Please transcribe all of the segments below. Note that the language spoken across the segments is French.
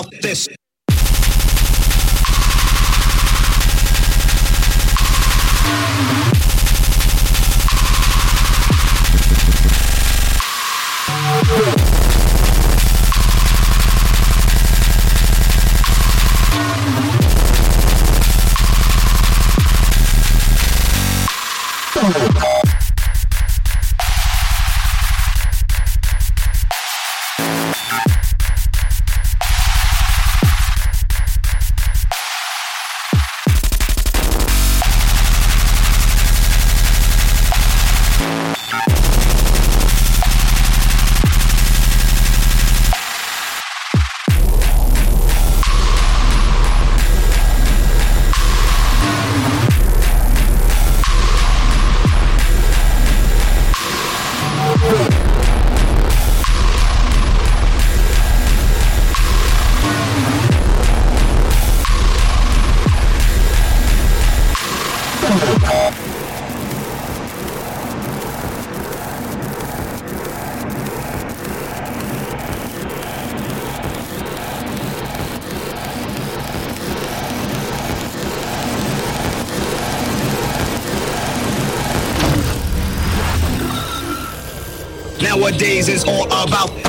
about this. Nowadays is all about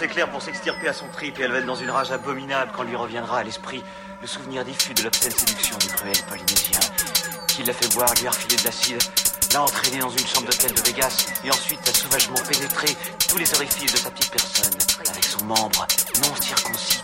assez claire pour s'extirper à son trip et elle va être dans une rage abominable quand lui reviendra à l'esprit le souvenir diffus de l'obscène séduction du cruel polynésien qui l'a fait boire, lui a refilé de l'acide, l'a entraîné dans une chambre d'hôtel de Vegas et ensuite a sauvagement pénétré tous les orifices de sa petite personne avec son membre non circoncis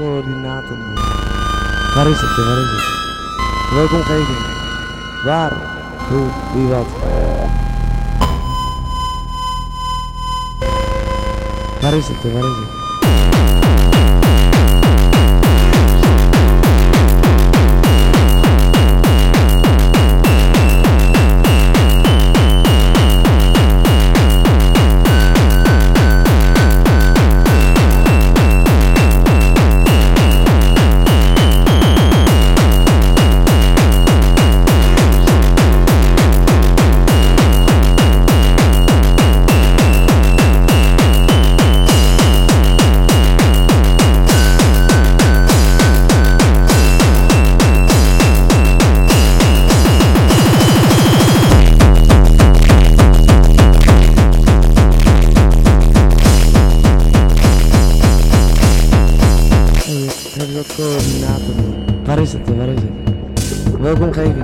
coördinaten. Waar is het? Waar is het? Welke omgeving? Waar? Hoe? Wie wat? Waar is het? Waar is het? 公开นเ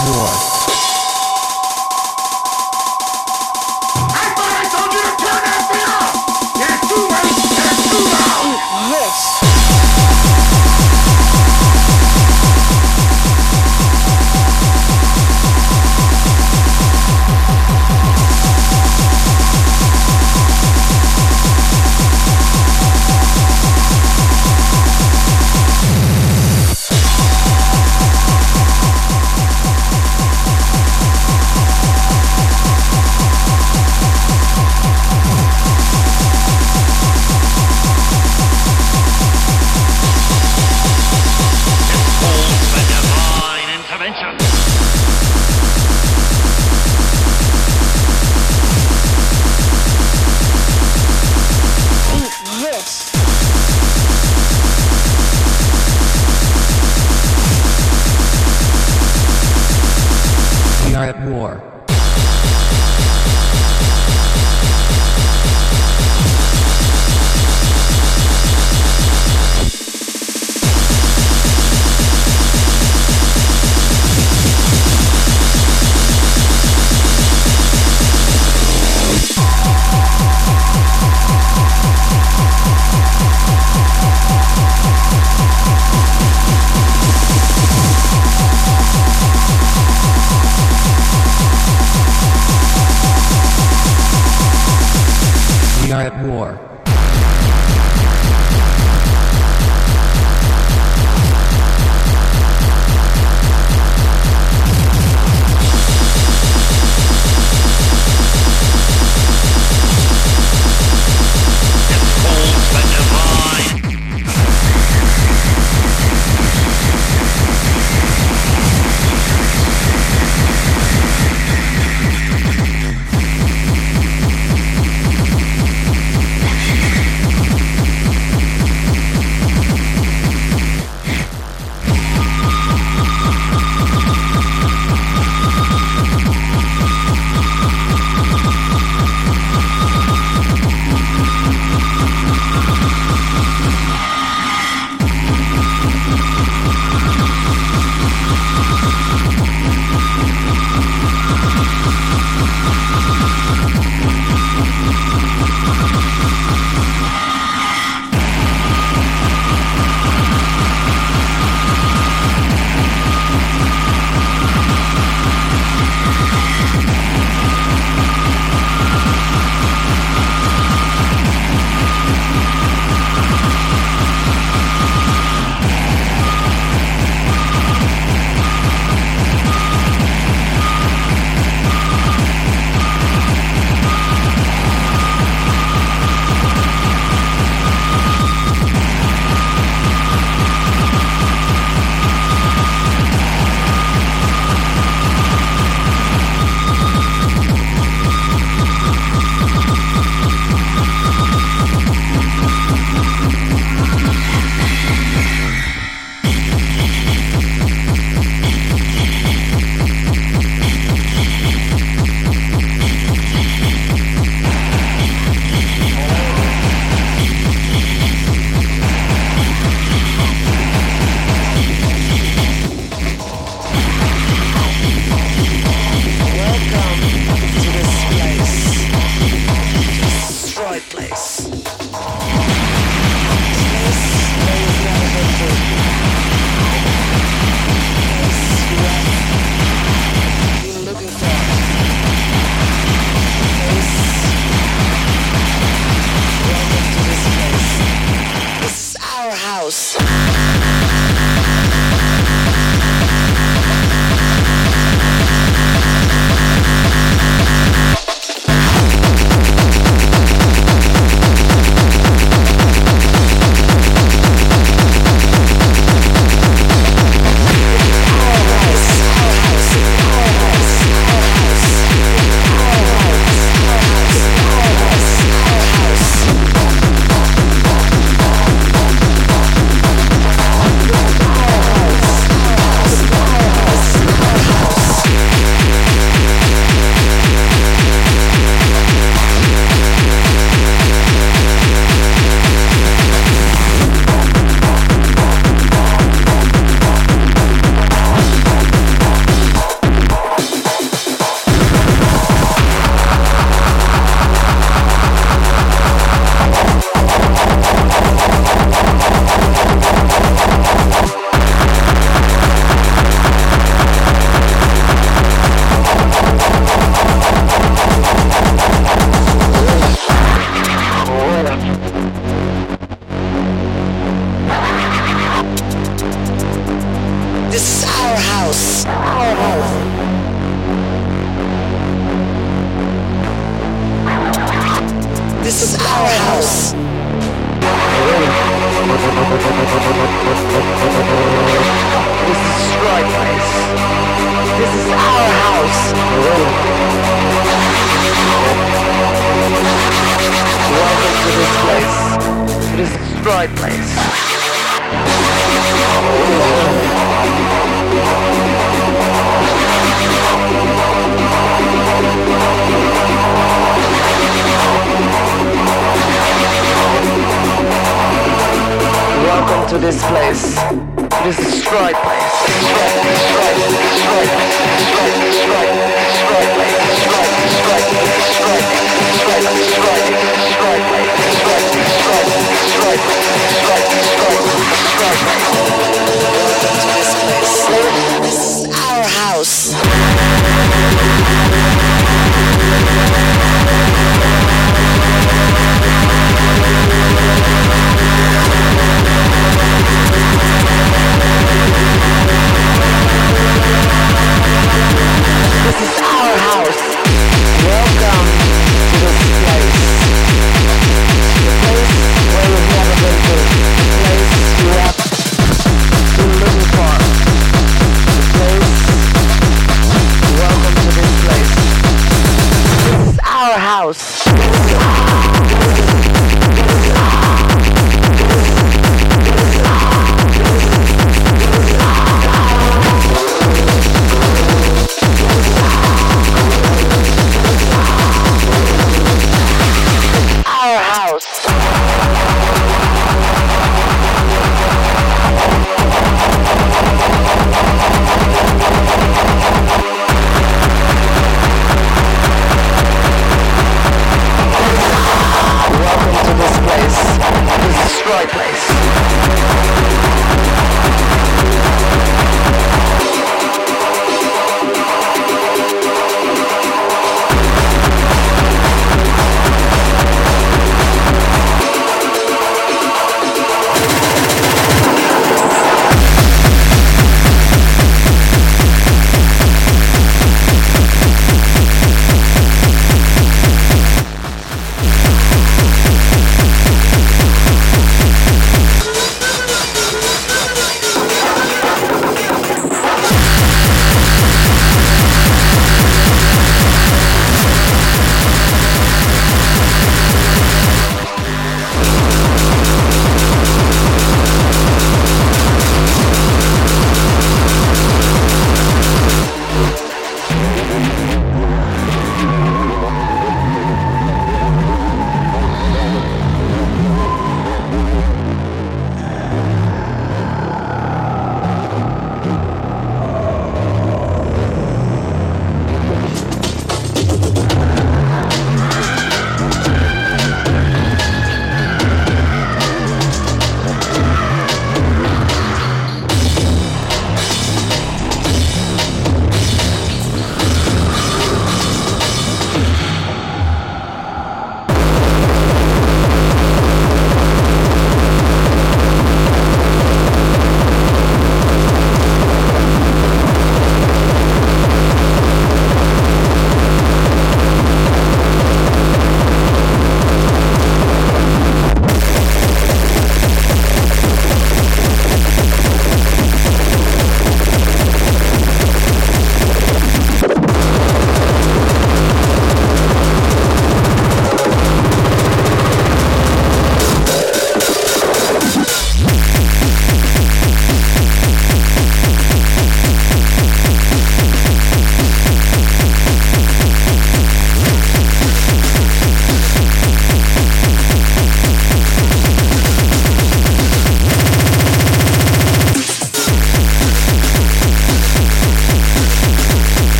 뭐 야?